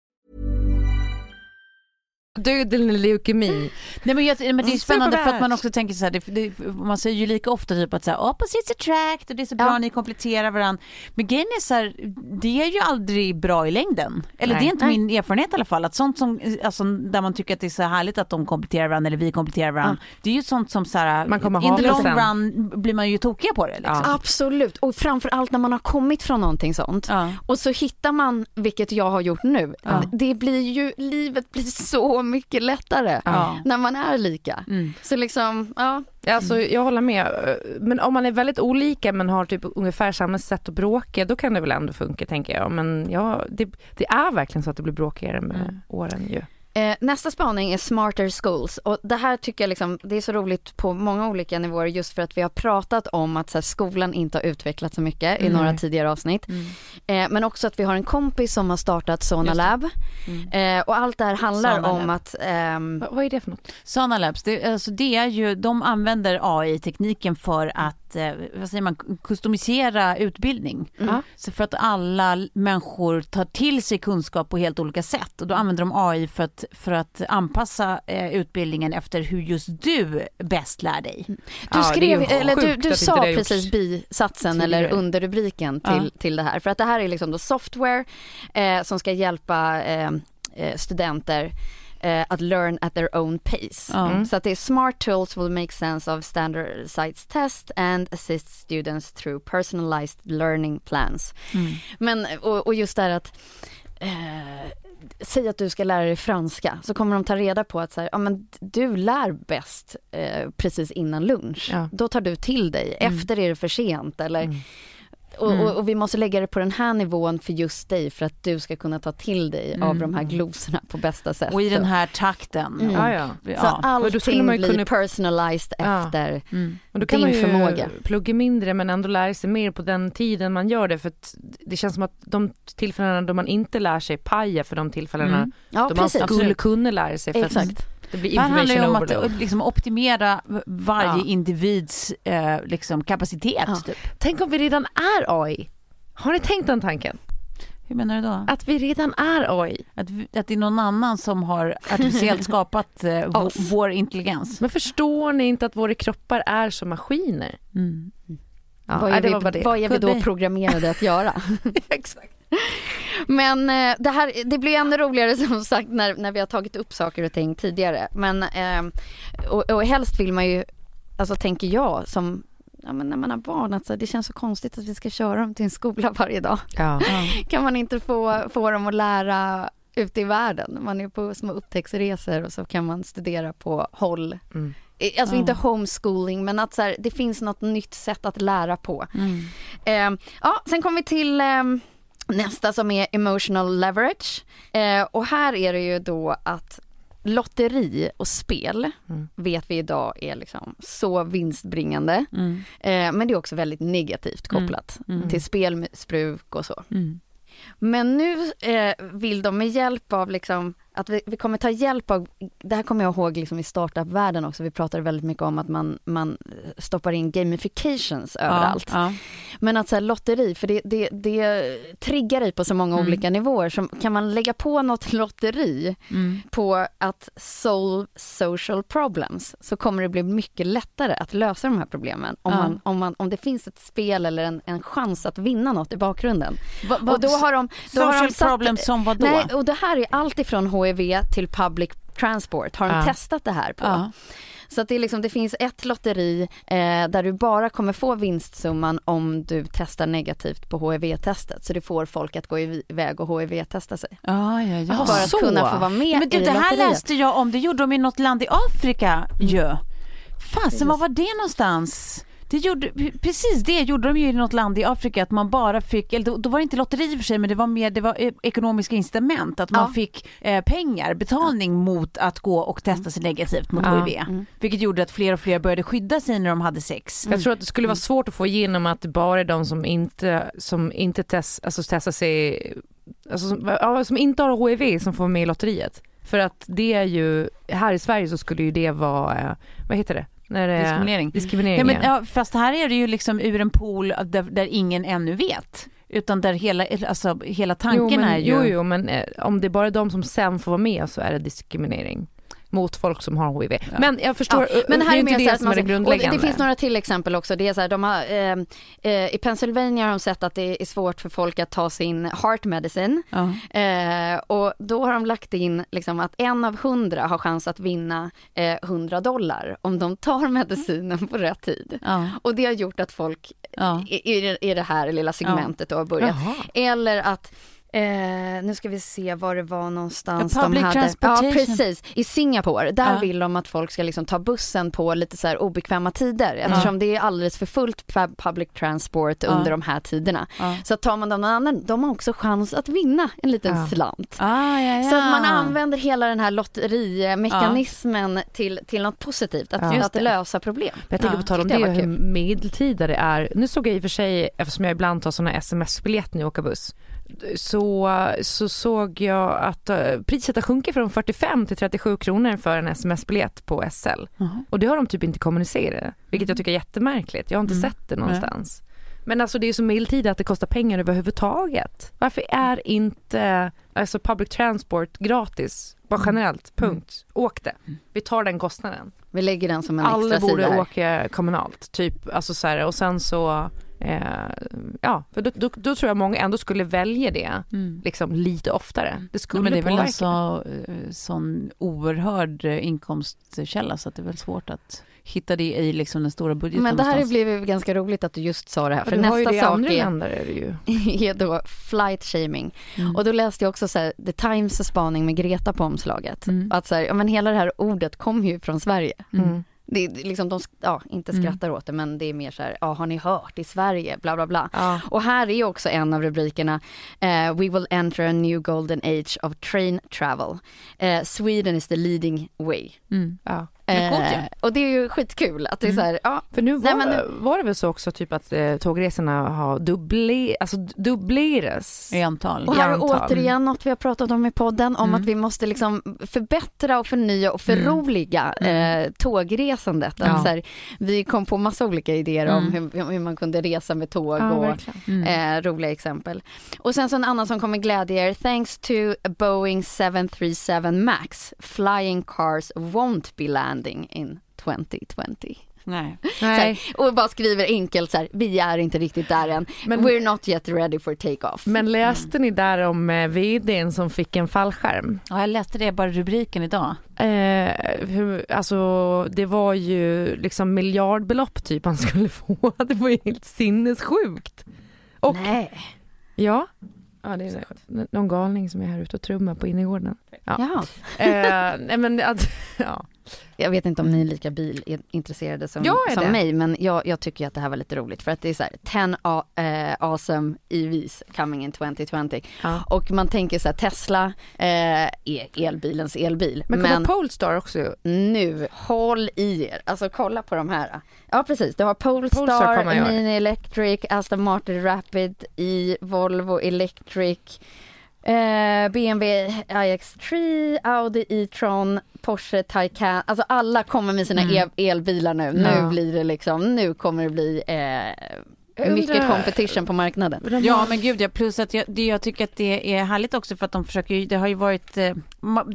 Döden eller leukemi. Nej, men, jag, men det är Mm, spännande för att man också tänker så här, det, det, man säger ju lika ofta typ att så här, opposites attract och det är så bra, Ja. ni kompletterar varandra. Men grejen är så här, det är ju aldrig bra i längden. Eller Nej. det är inte Nej. min erfarenhet i alla fall. Att sånt som, alltså, där man tycker att det är så härligt att de kompletterar varandra eller vi kompletterar varandra. Det är ju sånt som så här, Man kommer in the long sen. run blir man ju tokiga på det. Liksom. Ja. Absolut, och framför allt när man har kommit från någonting sånt. Ja. Och så hittar man, vilket jag har gjort nu, det blir ju, livet blir så mycket lättare Ja. när man är lika. Mm. Så liksom, ja. Alltså, jag håller med. Men om man är väldigt olika men har typ ungefär samma sätt att bråka, då kan det väl ändå funka tänker jag. Men ja, det, det är verkligen så att det blir bråkigare med Mm. åren ju. Eh, nästa spaning är smarter schools och det här tycker jag liksom, det är så roligt på många olika nivåer just för att vi har pratat om att så här, skolan inte har utvecklats så mycket i Mm. några tidigare avsnitt. Eh, men också att vi har en kompis som har startat Sona Lab. Eh, och allt det här handlar Sona om Lab. att ehm, Va, vad är det för något? Sana Labs, det, alltså det är ju, de använder AI-tekniken för att, eh, vad säger man, kustomisera utbildning. Ja. Så för att alla människor tar till sig kunskap på helt olika sätt och då använder de AI för att, för att anpassa eh, utbildningen efter hur just du bäst lär dig. Du Ja, det är skrev, ju eller du, du sa precis bisatsen eller underrubriken till, till det här. För att det här är liksom då software eh, som ska hjälpa eh, eh, studenter eh, att learn at their own pace. Ja. Så att det är smart tools will make sense of standard sites test and assist students through personalized learning plans. Men, och, och just det här att eh, Säg att du ska lära dig franska, så kommer de ta reda på att så här, ja, men du lär bäst eh, precis innan lunch. Ja. Då tar du till dig, efter är det för sent eller Mm. Och, och, och vi måste lägga det på den här nivån för just dig för att du ska kunna ta till dig av de här glosorna på bästa sätt. Och i den här takten. Mm. Ja, ja. Så Ja. Och då skulle allting man ju blir kunna- personalized Ja. efter. Mm. Och då kan Din man ju förmåga. plugga mindre men ändå lära sig mer på den tiden man gör det. För att det känns som att de tillfällena då man inte lär sig pajar för de tillfällena Mm. Ja, då man skulle kunna lära sig. För Exakt. att det blir här handlar ju information om att overload. eh, liksom, optimera varje Ja. individs eh, liksom, kapacitet. Ja. Typ. Tänk om vi redan är AI? Har ni tänkt den tanken? Hur menar du då? Att vi redan är AI? Att, vi- att det är någon annan som har artificiellt <laughs> skapat eh, vår, vår intelligens. Men förstår ni inte att våra kroppar är som maskiner? Mm. Ja, vad, är det vi, var vad är vi då programmerade att göra? <laughs> <laughs> Exakt. Men eh, det här, det blir ännu roligare som sagt när, när vi har tagit upp saker och ting tidigare. Men, eh, och, och helst vill man ju, alltså tänker jag som Ja, men när man har barn, att så, här, det känns så konstigt att vi ska köra dem till en skola <laughs> varje dag. Ja. Kan man inte få, få dem att lära ute i världen? Man är på små upptäcktsresor och så kan man studera på håll. Mm. Eh, Alltså inte homeschooling, men att så här, det finns något nytt sätt att lära på. Mm. Eh, ja, sen kommer vi till eh, nästa som är emotional leverage. Eh, och här är det ju då att lotteri och spel Mm. vet vi idag är liksom så vinstbringande. Mm. Eh, men det är också väldigt negativt kopplat Mm. till spelmissbruk och så. Mm. Men nu eh, vill de med hjälp av liksom, att vi, vi kommer ta hjälp av, det här kommer jag ihåg liksom i startup-världen också, vi pratade väldigt mycket om att man, man stoppar in gamifications överallt. Ja, Men att så här, lotteri, för det, det, det triggar dig på så många Mm. olika nivåer. Så kan man lägga på något <laughs> lotteri ja. Mm. på att solve social problems så kommer det bli mycket lättare att lösa de här problemen. Om, Ja. man, om, man, om det finns ett spel eller en, en chans att vinna något i bakgrunden. Va, va, Och då har de, då har social de satt, problem som vad då? Nej, och det här är allt ifrån HIV till public Transport har de Ja. testat det här på. Ja. Så att det, är liksom, det finns ett lotteri eh, där du bara kommer få vinstsumman om du testar negativt på HIV-testet. Så det får folk att gå iväg och HIV-testa sig. Ja, ja, ja. För att kunna få vara med Men du, i det här lotteriet. läste jag om, det gjorde de i något land i Afrika ju. Fasen, var var det någonstans? Det gjorde, precis det gjorde de ju i något land i Afrika, att man bara fick, eller då, då var det inte lotteri i och för sig, men det var mer det var eh, ekonomiska incitament, att man Ja. fick eh, pengar, betalning mot att gå och testa sig negativt mot Ja. HIV. Vilket gjorde att fler och fler började skydda sig när de hade sex. Jag tror att det skulle vara svårt att få igenom att det bara är de som inte, som inte test, alltså testar sig, alltså som, som inte har HIV som får med i lotteriet. För att det är ju, här i Sverige så skulle ju det vara, eh, vad heter det? När det är- Diskriminering. Diskriminering Ja, men, ja. fast här är det ju liksom ur en pool där, där ingen ännu vet. Utan där hela, alltså, hela tanken jo, men, är ju... Jo, jo, men eh, om det är bara de som sen får vara med så är det diskriminering mot folk som har HIV. Men jag förstår, Ja, men det här det är inte det som man är det grundläggande. det finns några till exempel också. Det är så här, de har, eh, eh, I Pennsylvania har de sett att det är svårt för folk att ta sin heart medicine. Ja. Eh, och då har de lagt in liksom att en av hundra har chans att vinna eh, 100 dollar om de tar medicinen på rätt tid. Ja. Och det har gjort att folk Ja. i, i, det- i det här lilla segmentet då har börjat. Eller att Eh, nu ska vi se var det var någonstans Ja, public de hade. Ja precis, i Singapore. Där Ja. vill de att folk ska liksom ta bussen på lite så här obekväma tider eftersom det är alldeles för fullt pu- public transport under de här tiderna. Ja. Så tar man dem någon annan, de har också chans att vinna en liten Ja. slant. Ah, ja, ja. Så att man använder hela den här lotterimekanismen till, till något positivt, att, Ja. Att lösa problem. Men jag tänker Ja, på tal om det, var hur medeltida det är. Nu såg jag i och för sig, eftersom jag ibland tar sådana sms-biljett när jag åker buss, så, så såg jag att eh, priset har sjunkit från 45 till 37 kronor för en sms-biljett på SL. Mhm. Och det har de typ inte kommunicerat, vilket jag tycker är jättemärkligt. Jag har inte Mm. sett det någonstans. Men alltså det är så medeltida att det kostar pengar överhuvudtaget. Varför är inte alltså public transport gratis? Bara generellt, punkt. Åk det. Vi tar den kostnaden. Vi lägger den som en Alla extra borde sida här. åka kommunalt, typ, alltså så här, och sen så, eh, ja, för då, då, då tror jag många ändå skulle välja det, Mm. liksom lite oftare. Det skulle Ja, men det är väl påverka. alltså eh, sån oerhörd eh, inkomstkälla så att det är väl svårt att hitta det i liksom den stora budgeten Men det här någonstans. blev ganska roligt att du just sa det här, Ja, för nästa det sak andra är, länder är det ju. <laughs> är då flight shaming. Mm. Och då läste jag också så här, The Times spaning med Greta på omslaget. Mm. Att så här, ja, men hela det här ordet kom ju från Sverige. Mm. Det är liksom de, ja, inte Mm. skrattar åt det, men det är mer så här, ja, har ni hört i Sverige, bla bla bla. Ja. Och här är också en av rubrikerna, eh, We will enter a new golden age of train travel. Eh, Sweden is the leading way. Mm. Ja. Eh, och det är ju skitkul att det är så här, ja, För nu var, Nej, men nu- var det väl så också typ att eh, tågresorna har dubbler, alltså dubbleras. I antal. Och här är antal. återigen något vi har pratat om i podden, om Mm. att vi måste liksom förbättra och förnya och förroliga Mm. eh, tågresandet. Ja. Att så här, vi kom på massa olika idéer om Mm. hur, hur man kunde resa med tåg Ja, och. Mm. eh, roliga exempel. Och sen så en annan som kommer glädja er. Thanks to Boeing 737 Max, flying cars won't be landing in 2020. Nej. Här, och bara skriver enkelt så här, vi är inte riktigt där än. Men- We're not yet ready for take-off. Men läste ni där om eh, vdn som fick en fallskärm? Ja, jag läste det bara rubriken idag. Eh, hur, alltså det var ju liksom miljardbelopp typ han skulle <laughs> få. Det var ju helt sinnessjukt. Och Nej. ja, ja det är någon galning som är här ute och trummar på innergården. Ja. Jaha. Eh, nej men att, <laughs> ja. Jag vet inte om ni är lika bilintresserade som, Jag som det. mig, men jag, jag tycker att det här var lite roligt för att det är så här 10 a- eh, awesome EVs coming in 2020. Ja. Och man tänker så här Tesla eh, är elbilens elbil. Men kommer Polestar också? nu, håll i er. Alltså kolla på de här. Ja precis, du har Polestar Polestar. Mini Electric, Aston Martin Rapid, i Volvo Electric, eh, BMW iX3, Audi E-tron, Porsche Taycan. Alltså alla kommer med sina Mm. e- elbilar nu. Nu Ja. blir det liksom, nu kommer det bli eh, Jag Mycket undrar- competition på marknaden. De Ja men gud ja, plus att jag, det, jag tycker att det är härligt också för att de försöker ju- det har ju varit, eh,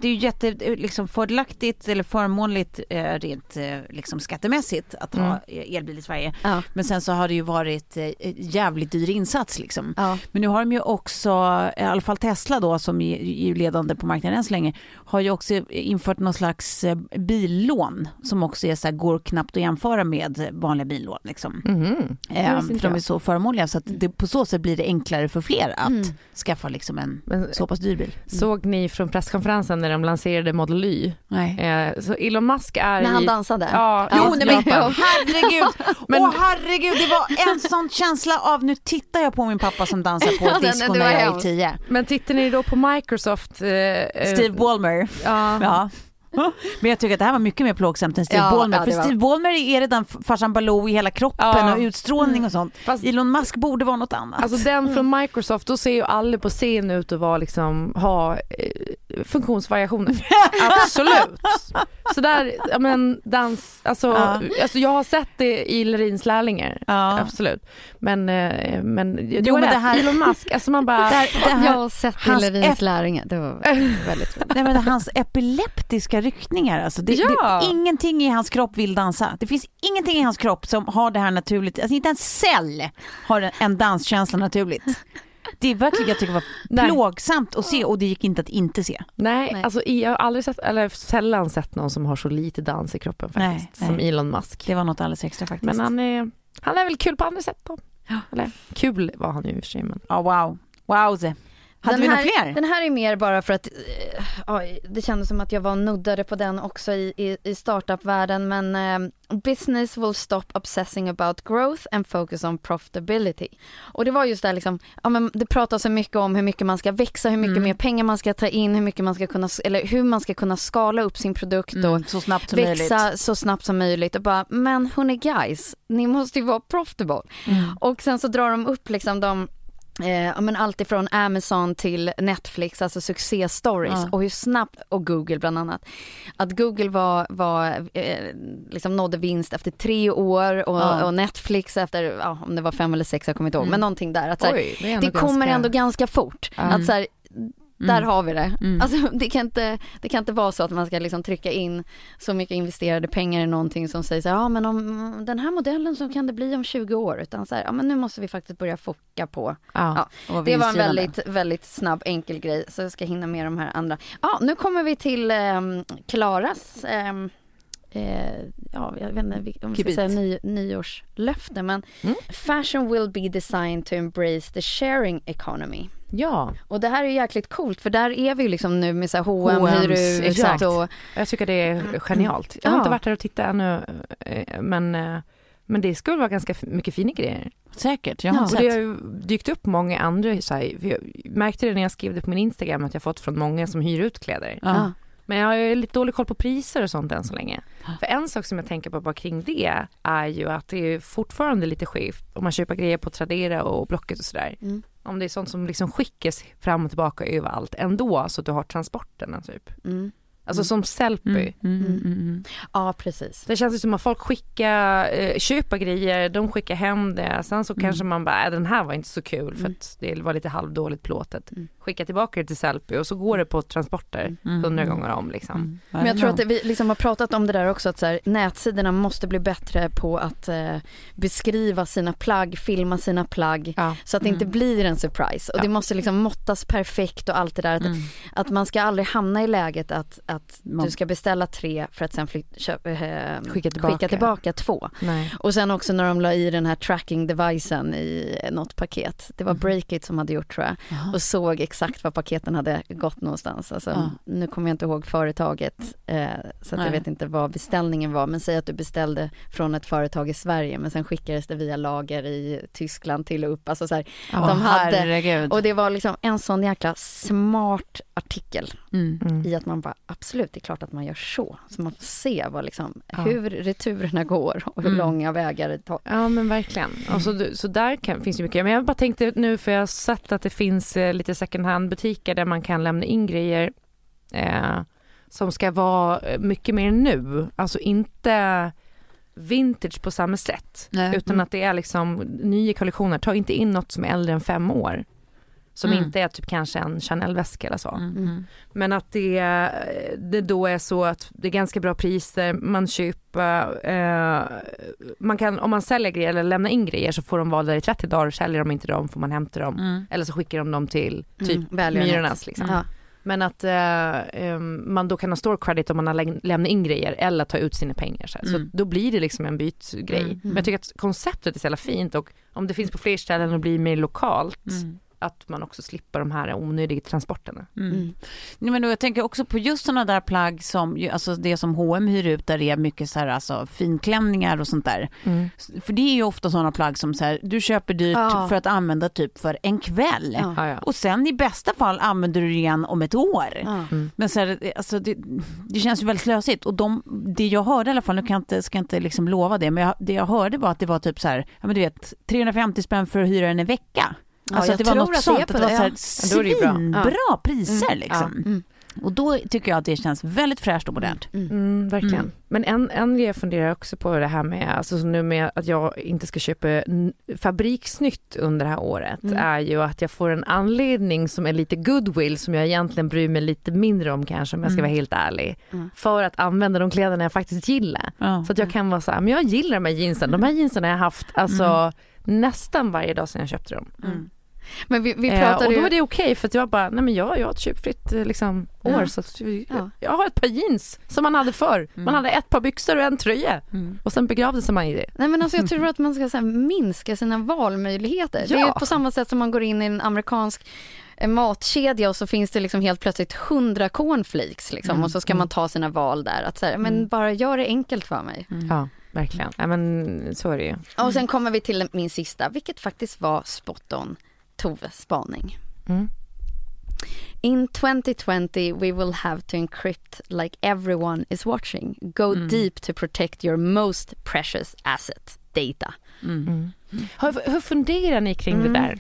det är ju jätte eh, liksom fördelaktigt eller förmånligt eh, rent eh, liksom skattemässigt att ha Mm. eh, elbil i Sverige. Ja. Men sen så har det ju varit jävligt dyr insats liksom. Ja. Men nu har de ju också, i alla fall Tesla då som är, ju ledande på marknaden än så länge, har ju också infört någon slags billån som också är så här, går knappt att jämföra med vanliga billån liksom. Mhm. Det Eh, visste för de är så förmånliga så att det, på så sätt blir det enklare för fler att Mm. skaffa liksom en Men så pass dyr bil. såg ni från presskonferensen när de lanserade Model Y? Nej. Eh, så Elon Musk är När han i... dansade? Ja, Jo, nej, men <laughs> herregud! <laughs> Men- Åh herregud, det var en sån känsla av nu tittar jag på min pappa som dansar på <laughs> Ja, ett disco när jag är tio. Men tittar ni då på Microsoft? Eh, eh, Steve Ballmer. Ja. Ja. Men jag tycker att det här var mycket mer plågsamt än Steve Ja, Ballmer. ja, För det var- Steve Ballmer är redan farsan Baloo i hela kroppen Ja. och utstrålning och sånt. Fast- Elon Musk borde vara något annat. Alltså den från Microsoft, då ser ju alla på scen ut att vara liksom, ha eh, funktionsvariationer. <laughs> Absolut. Så där, ja men dans, alltså, Ja. alltså jag har sett det i Lerins lärlingar. Ja. Absolut. Men, eh, men det Jo, var men rätt. det här- Elon Musk, alltså man bara, <laughs> Där, det här, Jag har sett hans Hillerins ep- lärlingar. Det var <laughs> väldigt roligt. Nej, men hans epileptiska ryckningar, alltså det, Ja. det, ingenting i hans kropp vill dansa. Det finns ingenting i hans kropp som har det här naturligt, alltså inte en cell har en, en danskänsla naturligt. Det är verkligen, jag tycker det var Nej. plågsamt att se och det gick inte att inte se. nej, Nej. alltså i- jag har aldrig sett, eller sällan sett någon som har så lite dans i kroppen faktiskt, Nej, som nej. Elon Musk. Det var något alldeles extra faktiskt. Men han är, han är väl kul på andra sätt då. Ja. Eller kul var han ju i och för sig men. Ja, wow. Wowze. Hade Den vi några här, fler? Den här är mer bara för att ja, det kändes som att jag var nuddade på den också i, i, i startup-världen men eh, business will stop obsessing about growth and focus on profitability. Och det var just där liksom, ja men det pratas så mycket om hur mycket man ska växa, hur mycket Mm. mer pengar man ska ta in, hur mycket man ska kunna, eller hur man ska kunna skala upp sin produkt och Mm, så snabbt som växa möjligt. så snabbt som möjligt och bara, men hörni guys, ni måste ju vara profitable. Mm. Och sen så drar de upp liksom de Eh, men allt ifrån Amazon till Netflix, alltså succéstories Ja. och hur snabbt, och Google bland annat, att Google var, var eh, liksom nådde vinst efter tre år och, Ja. och Netflix efter, ja, om det var fem eller sex, jag kommer inte ihåg, Mm. men någonting där. Att, så här, Oj, det det kommer ganska- ändå ganska fort. Ja. Att, så där Mm. har vi det. Mm. Alltså, <laughs> det, kan inte, det kan inte vara så att man ska liksom trycka in så mycket investerade pengar i någonting som säger så här, ja men om den här modellen så kan det bli om 20 år. Utan så här, ja men nu måste vi faktiskt börja focka på. Ja. Ja, det var en väldigt, väldigt snabb enkel grej så jag ska hinna med de här andra. Ja, nu kommer vi till ehm, Klaras ehm, eh, ja, jag vet inte om vi ska säga ny, nyårslöfte, men Mm. fashion will be designed to embrace the sharing economy. ja, Och det här är ju jäkligt coolt för där är vi ju liksom nu med så här H&M, H&M's, hyr ut exakt. och jag tycker det är genialt. Jag har Ja. inte varit där och tittat ännu eh, men, eh, men det skulle vara ganska mycket fina grejer. Säkert, jag har Ja. inte Och det har sett. ju dykt upp många andra, så här, jag märkte det när jag skrev det på min Instagram att jag fått från många som hyr ut kläder. Ja. Men jag har ju lite dålig koll på priser och sånt än så länge. För en sak som jag tänker på bara kring det är ju att det är fortfarande lite skevt om man köper grejer på Tradera och Blocket och sådär. Mm. Om det är sånt som liksom skickas fram och tillbaka överallt ändå så att du har transporterna typ. mm. Alltså som Sellpy. Mm, mm, mm, mm. Ja, precis. Det känns ju som att folk skickar, eh, köper grejer, de skickar hem det, sen så Mm. kanske man bara, äh, den här var inte så kul för att det var lite halvdåligt plåtet. Mm. Skicka tillbaka det till Sellpy och så går det på transporter Mm. hundra gånger om liksom. Mm. Men jag tror att det, vi liksom har pratat om det där också att så här, nätsidorna måste bli bättre på att eh, beskriva sina plagg, filma sina plagg Ja. så att det inte blir en surprise. Och Ja. det måste liksom måttas perfekt och allt det där. Att, Mm. att man ska aldrig hamna i läget att, att Man- du ska beställa tre för att sen flyt, köp, eh, Skicka tillbaka. skicka tillbaka två. Nej. Och sen också när de la i den här tracking devicen i något paket. Det var Mhm. Breakit som hade gjort tror jag Jaha. och såg exakt var paketen hade gått någonstans. Alltså, Ja. Nu kommer jag inte ihåg företaget eh, så att Nej. jag vet inte vad beställningen var. Men säg att du beställde från ett företag i Sverige men sen skickades det via lager i Tyskland till och upp. Alltså, så här, Åh, de hade, herregud. och det var liksom en sån jäkla smart artikel Mm. Mm. i att man bara absolut, det är klart att man gör så. Så man får se vad liksom, Ja. hur returerna går och hur Mm. långa vägar det tar. Ja men verkligen. Och så, så där kan, finns ju mycket. Men jag bara tänkte nu för jag har sett att det finns eh, lite second hand butiker där man kan lämna in grejer eh, som ska vara eh, mycket mer nu. Alltså inte vintage på samma sätt. Nej. Utan Mm. att det är liksom nya kollektioner. Ta inte in något som är äldre än fem år. Som Mm. inte är typ kanske en Chanel-väska eller så. Mm. Men att det, det då är så att det är ganska bra priser, man köper, eh, man kan, om man säljer grejer eller lämnar in grejer så får de vara där i 30 dagar, säljer de inte dem får man hämta dem. Mm. Eller så skickar de dem till typ Mm. Myrornas liksom. Ja. Men att eh, man då kan ha store credit om man har läm- lämnat in grejer eller ta ut sina pengar. Så. Mm. så då blir det liksom en bytgrej. Mm. Men jag tycker att konceptet är så jävla fint och om det finns på fler ställen och blir mer lokalt Mm. Att man också slipper de här onödiga transporterna. Mm. Mm. Nej, men då, jag tänker också på just sådana där plagg som, alltså det som H&M hyr ut där det är mycket så här, alltså finklänningar och sånt där. För det är ju ofta sådana plagg som så här, du köper dyrt Ja. för att använda typ för en kväll. Ja. Och sen i bästa fall använder du det igen om ett år. Ja. Men så här, alltså det, det känns ju väldigt slösigt. Och de, det jag hörde i alla fall, nu kan jag inte, ska jag inte liksom lova det, men jag, det jag hörde var att det var typ så här, ja men du vet, 350 spänn för att hyra den en vecka. Ja, Alltså jag att det var tror något det sånt, på det var det, så här Ja, det svinbra priser Mm. liksom. Mm. Och då tycker jag att det känns väldigt fräscht och modernt. Mm, verkligen. Mm. Men en, en grej jag funderar också på det här med, alltså nu med att jag inte ska köpa fabriksnytt under det här året Mm. är ju att jag får en anledning som är lite goodwill som jag egentligen bryr mig lite mindre om kanske om jag ska Mm. vara helt ärlig. Mm. För att använda de kläderna jag faktiskt gillar. Ja. Så att jag kan vara så här, men jag gillar de här jeansen. De här jeansen har jag haft alltså nästan varje dag sedan jag köpte dem. Mm. Men vi, vi Eh, pratade och då var det okej för att jag bara, nej men jag, jag har ett köpfritt eh, liksom, år Ja. så att, vi- Ja. jag har ett par jeans som man hade förr. Man hade ett par byxor och en tröja Mm. och sen begravde sig man i det. Nej men alltså jag tror <laughs> att man ska här, minska sina valmöjligheter. Det är Ja. på samma sätt som man går in i en amerikansk eh, matkedja och så finns det liksom helt plötsligt hundra cornflakes liksom, Mm. och så ska man ta sina val där. Att så här, men bara gör det enkelt för mig. Ja, verkligen. Ja, men så är det ju. Och sen kommer vi till min sista, vilket faktiskt var spot on Toves spaning. Mm. In 2020 we will have to encrypt like everyone is watching. Go Mm. deep to protect your most precious asset, data. Mm. Hur, hur funderar ni kring Mm. det där?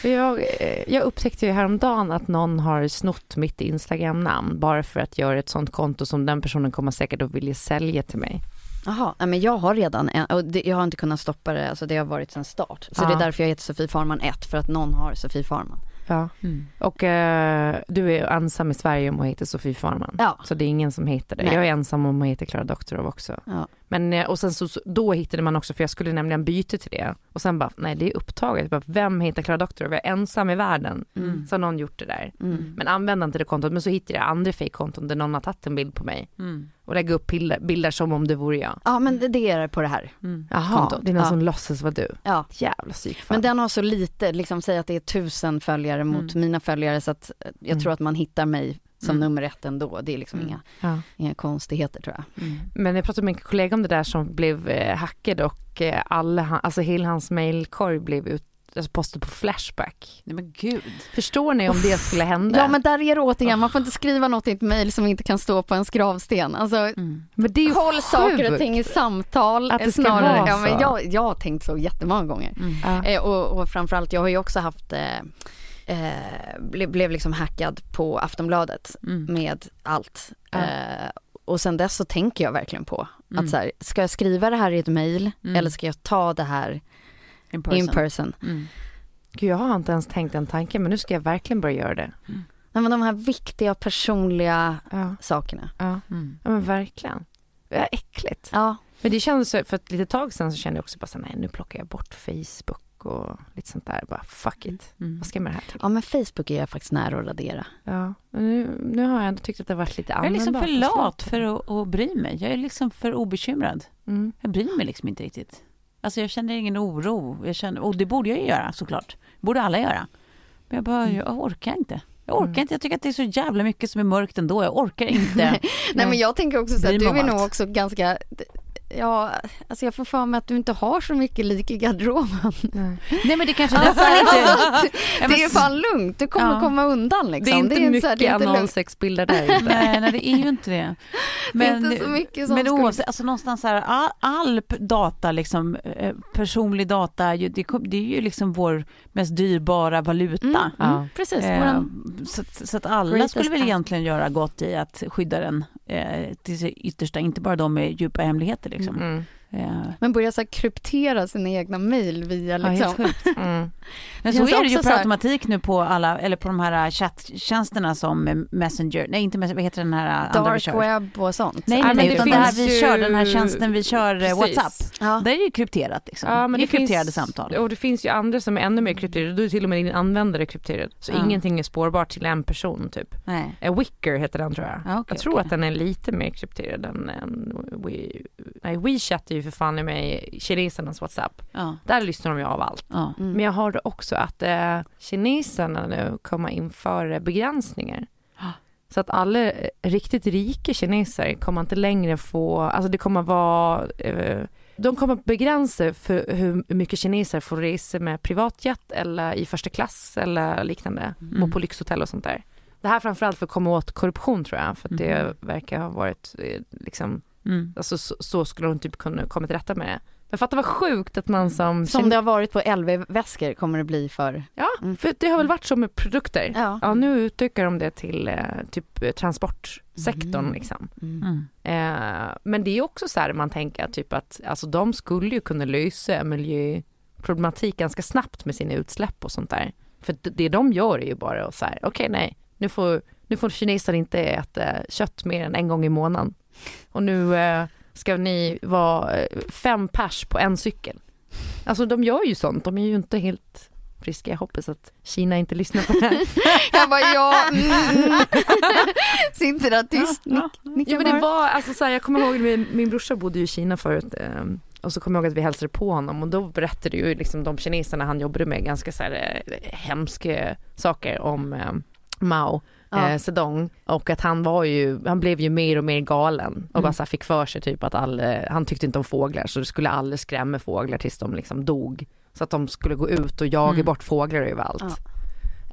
För jag, eh, jag upptäckte ju häromdagen att någon har snott mitt Instagram-namn bara för att göra ett sånt konto som den personen kommer säkert att vilja sälja till mig. Jaha, men jag har redan en, och det, jag har inte kunnat stoppa det, alltså det har varit sedan start. Så Ja. det är därför jag heter Sofie Farman 1, för att någon har Sofie Farman. Ja. Mm. Och eh, du är ensam i Sverige om att heta Sofie Farman. Ja. Så det är ingen som heter det. Nej. Jag är ensam om att heta Klara Doktorov också. Ja. Men, eh, och sen så, då hittade man också, för jag skulle nämligen byta till det. Och sen bara, nej det är upptaget. Bara, vem heter Klara Doktorov? Jag är ensam i världen. Mm. Så har någon gjort det där. Mm. Men använde inte det kontot. Men så hittade jag andra fejkkonton där någon har tagit en bild på mig. Mm. Och lägger upp bilder, bilder som om det vore jag. Ja, men det, är på det här. Mm. Jaha, Kontot. det är någon Ja. som låtsas vara du. Ja. Jävla psykfall. Men den har så lite, liksom säg att det är tusen följare mot mina följare, så att eh, jag Mm. tror att man hittar mig som Mm. nummer ett ändå. Det är liksom Mm. inga, Ja. inga konstigheter tror jag. Mm. Men jag pratade med en kollega om det där som blev eh, hackad och eh, alla, alltså hela hans mailkorg blev ut, alltså på Flashback. Nej men gud. Förstår ni om det skulle hända? Ja men där är det återigen, man får inte skriva något i ett mejl som inte kan stå på ens gravsten. Alltså, Mm. Men det är ju håll saker och sjukt. ting i samtal. Att det ska snarare. vara ja, men så. jag, jag har tänkt så jättemånga gånger. Mm. Eh, och, och framförallt, jag har ju också haft, eh, eh, ble, blev liksom hackad på Aftonbladet Mm. med allt. Ja. Eh, och sen dess så tänker jag verkligen på Mm. att så här, ska jag skriva det här i ett mejl Mm. eller ska jag ta det här In person. in person? Mm. Gud, jag har inte ens tänkt den tanken men nu ska jag verkligen börja göra det. Nej, men de här viktiga personliga Ja, sakerna. ja. Mm. ja men verkligen. Det är äckligt. Ja, Men det kändes så, för ett litet tag sedan så kände jag också bara så här, nej nu plockar jag bort Facebook och lite sånt där. Bara fuck it. Mm. Vad ska jag med det här till? ja men Facebook är jag faktiskt nära att radera. Ja, men nu, nu har jag ändå tyckt att det har varit lite Jag är liksom användbart för lat för att, att bry mig. Jag är liksom för obekymrad. Mm. Jag bryr mig liksom inte riktigt. Alltså jag känner ingen oro. Jag känner, och det borde jag ju göra såklart. borde alla göra. Men jag bara, jag orkar inte. Jag orkar Mm. inte. Jag tycker att det är så jävla mycket som är mörkt ändå. Jag orkar inte. <laughs> Nej men jag tänker också så att du är nog också ganska Ja, alltså jag får för mig att du inte har så mycket lik i garderoben. Nej. Nej men det kanske är Alltså, därför jag inte... det Ja, men- är fan lugnt, du kommer Ja. komma undan liksom. Det är inte en så mycket här, det är inte lugnt. analsexbilder där <laughs> ute. Nej, nej, det är ju inte det. Det är inte så mycket som Men skulle- oavsett, alltså någonstans här, all, data, liksom, eh, personlig data, det, det är ju liksom vår mest dyrbara valuta. Mm, Ja. mm, precis, Eh, våran, så, att- så att alla skulle väl egentligen göra gott i att skydda den eh, till sitt yttersta, inte bara de med djupa hemligheter liksom. Mm. Eh, Men börja så här kryptera sina egna mejl via Ja, liksom. sjukt. <laughs> Mm. Men så är det ju per här- automatik nu på alla, eller på de här chatttjänsterna som eh, Messenger, nej inte Messenger, vad heter den här andra vi Dark kör? web och sånt. Nej, Ja, nej, nej det utan det här finns vi ju- kör, den här tjänsten vi kör, eh, Precis. WhatsApp. Ja. Där är det ju krypterat liksom. Ja, men det är det finns, krypterade samtal. Och det finns ju andra som är ännu mer krypterade. Då är till och med din användare krypterad. Så Ja. ingenting är spårbart till en person typ. Nej. Eh, Wicker heter den tror jag. Ja, okej, jag tror okej. att den är lite mer krypterad än, än We, nej, WeChat är ju för fan i mig kinesernas WhatsApp. Ja. Där lyssnar de ju av allt. Ja. Mm. Men jag hörde också att eh, kineserna nu kommer införa begränsningar. Så att alla eh, riktigt rika kineser kommer inte längre få, alltså det kommer vara, eh, de kommer begränsa för hur mycket kineser får resa med privatjet eller i första klass eller liknande Mm. och på lyxhotell och sånt där. Det här framförallt för att komma åt korruption tror jag, för att det Mhm. verkar ha varit eh, liksom, Mm. alltså så, så skulle de typ kunna komma till rätta med det. Men fattar vad sjukt att man som, Som det har varit på LV-väskor kommer det bli för... Ja, Mm. för det har väl varit så med produkter. Ja. Ja, nu utökar de det till eh, typ eh, transportsektorn Mm. liksom. Mm. Mm. Eh, men det är också så här man tänker typ att alltså de skulle ju kunna lösa miljöproblematik ganska snabbt med sina utsläpp och sånt där. För det- de gör är ju bara att så här, okej nej, nu får, nu får kineser inte äta kött mer än en gång i månaden. Och nu eh, ska ni vara eh, fem pers på en cykel. Alltså de gör ju sånt, de är ju inte helt friska. Jag hoppas att Kina inte lyssnar på det här. <laughs> Jag bara ja, mm. <laughs> Sitter där tyst, nick, nickar Ja men det var, alltså så här, jag kommer ihåg, min, min brorsa bodde ju i Kina förut ehm, och så kommer jag ihåg att vi hälsade på honom och då berättade ju liksom de kineserna han jobbade med ganska så här eh, hemska saker om eh, Mao Ja. eh, Zedong och att han var ju, han blev ju mer och mer galen och Mm. bara så fick för sig typ att alla, han tyckte inte om fåglar så det skulle alla skrämma fåglar tills de liksom dog. Så att de skulle gå ut och jaga Mm. bort fåglar överallt. Ja.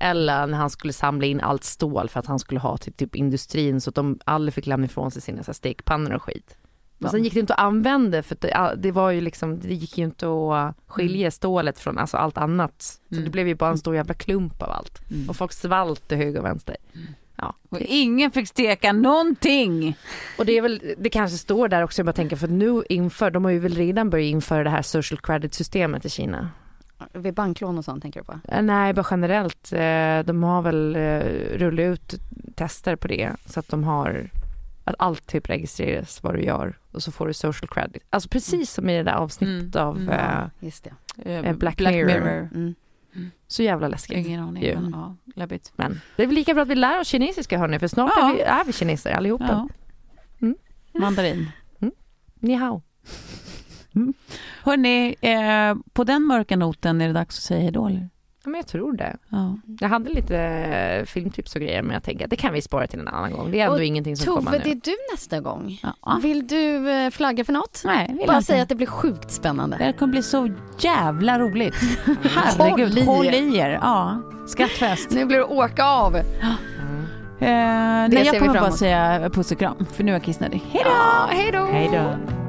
Eller när han skulle samla in allt stål för att han skulle ha till typ industrin så att de alla fick lämna ifrån sig sina så här stekpannor och skit. Men sen gick det inte att använda för det, det var ju liksom, det gick ju inte att skilja stålet från alltså allt annat. Så Mm. det blev ju bara en stor jävla klump av allt. Mm. Och folk svalt till höger och vänster. Ja. Och ingen fick steka någonting. Och det är väl, det kanske står där också, jag bara tänker för nu inför, de har ju väl redan börjat införa det här social credit systemet i Kina. Vid banklån och sånt tänker du på? Eh, Nej, bara generellt. Eh, De har väl eh, rullat ut tester på det så att de har att allt typ registreras vad du gör och så får du social credit. Alltså precis som i det där avsnittet Mm. av Mm. Just det. Eh, Black Mirror. Mm. så jävla läskigt. Ingen aning. Men, ja, läbbigt. Men det är väl lika bra att vi lär oss kinesiska hörni för snart Ja. är, vi, är vi kineser allihopa. Ja. Mm. Mandarin. Ni hao. Hörni, eh, på den mörka noten är det dags att säga hejdå eller? Ja, men jag tror det. Ja. Jag hade lite eh, filmtips och grejer men jag tänker att det kan vi spara till en annan gång. Det är ändå Och ingenting som kommer Tove, nu. det är du nästa gång. Ja. Vill du eh, flagga för något? Nej, vill jag Bara inte. säga att det blir sjukt spännande. Det här kommer bli så jävla roligt. <laughs> Håll Herregud, i er. håll i er. Ja, skrattfest. Nu blir det åka av. Eh, nej, ser jag vi kommer fram bara säga puss och kram, för nu är jag kissnödig. Hej då! Ja, hej då!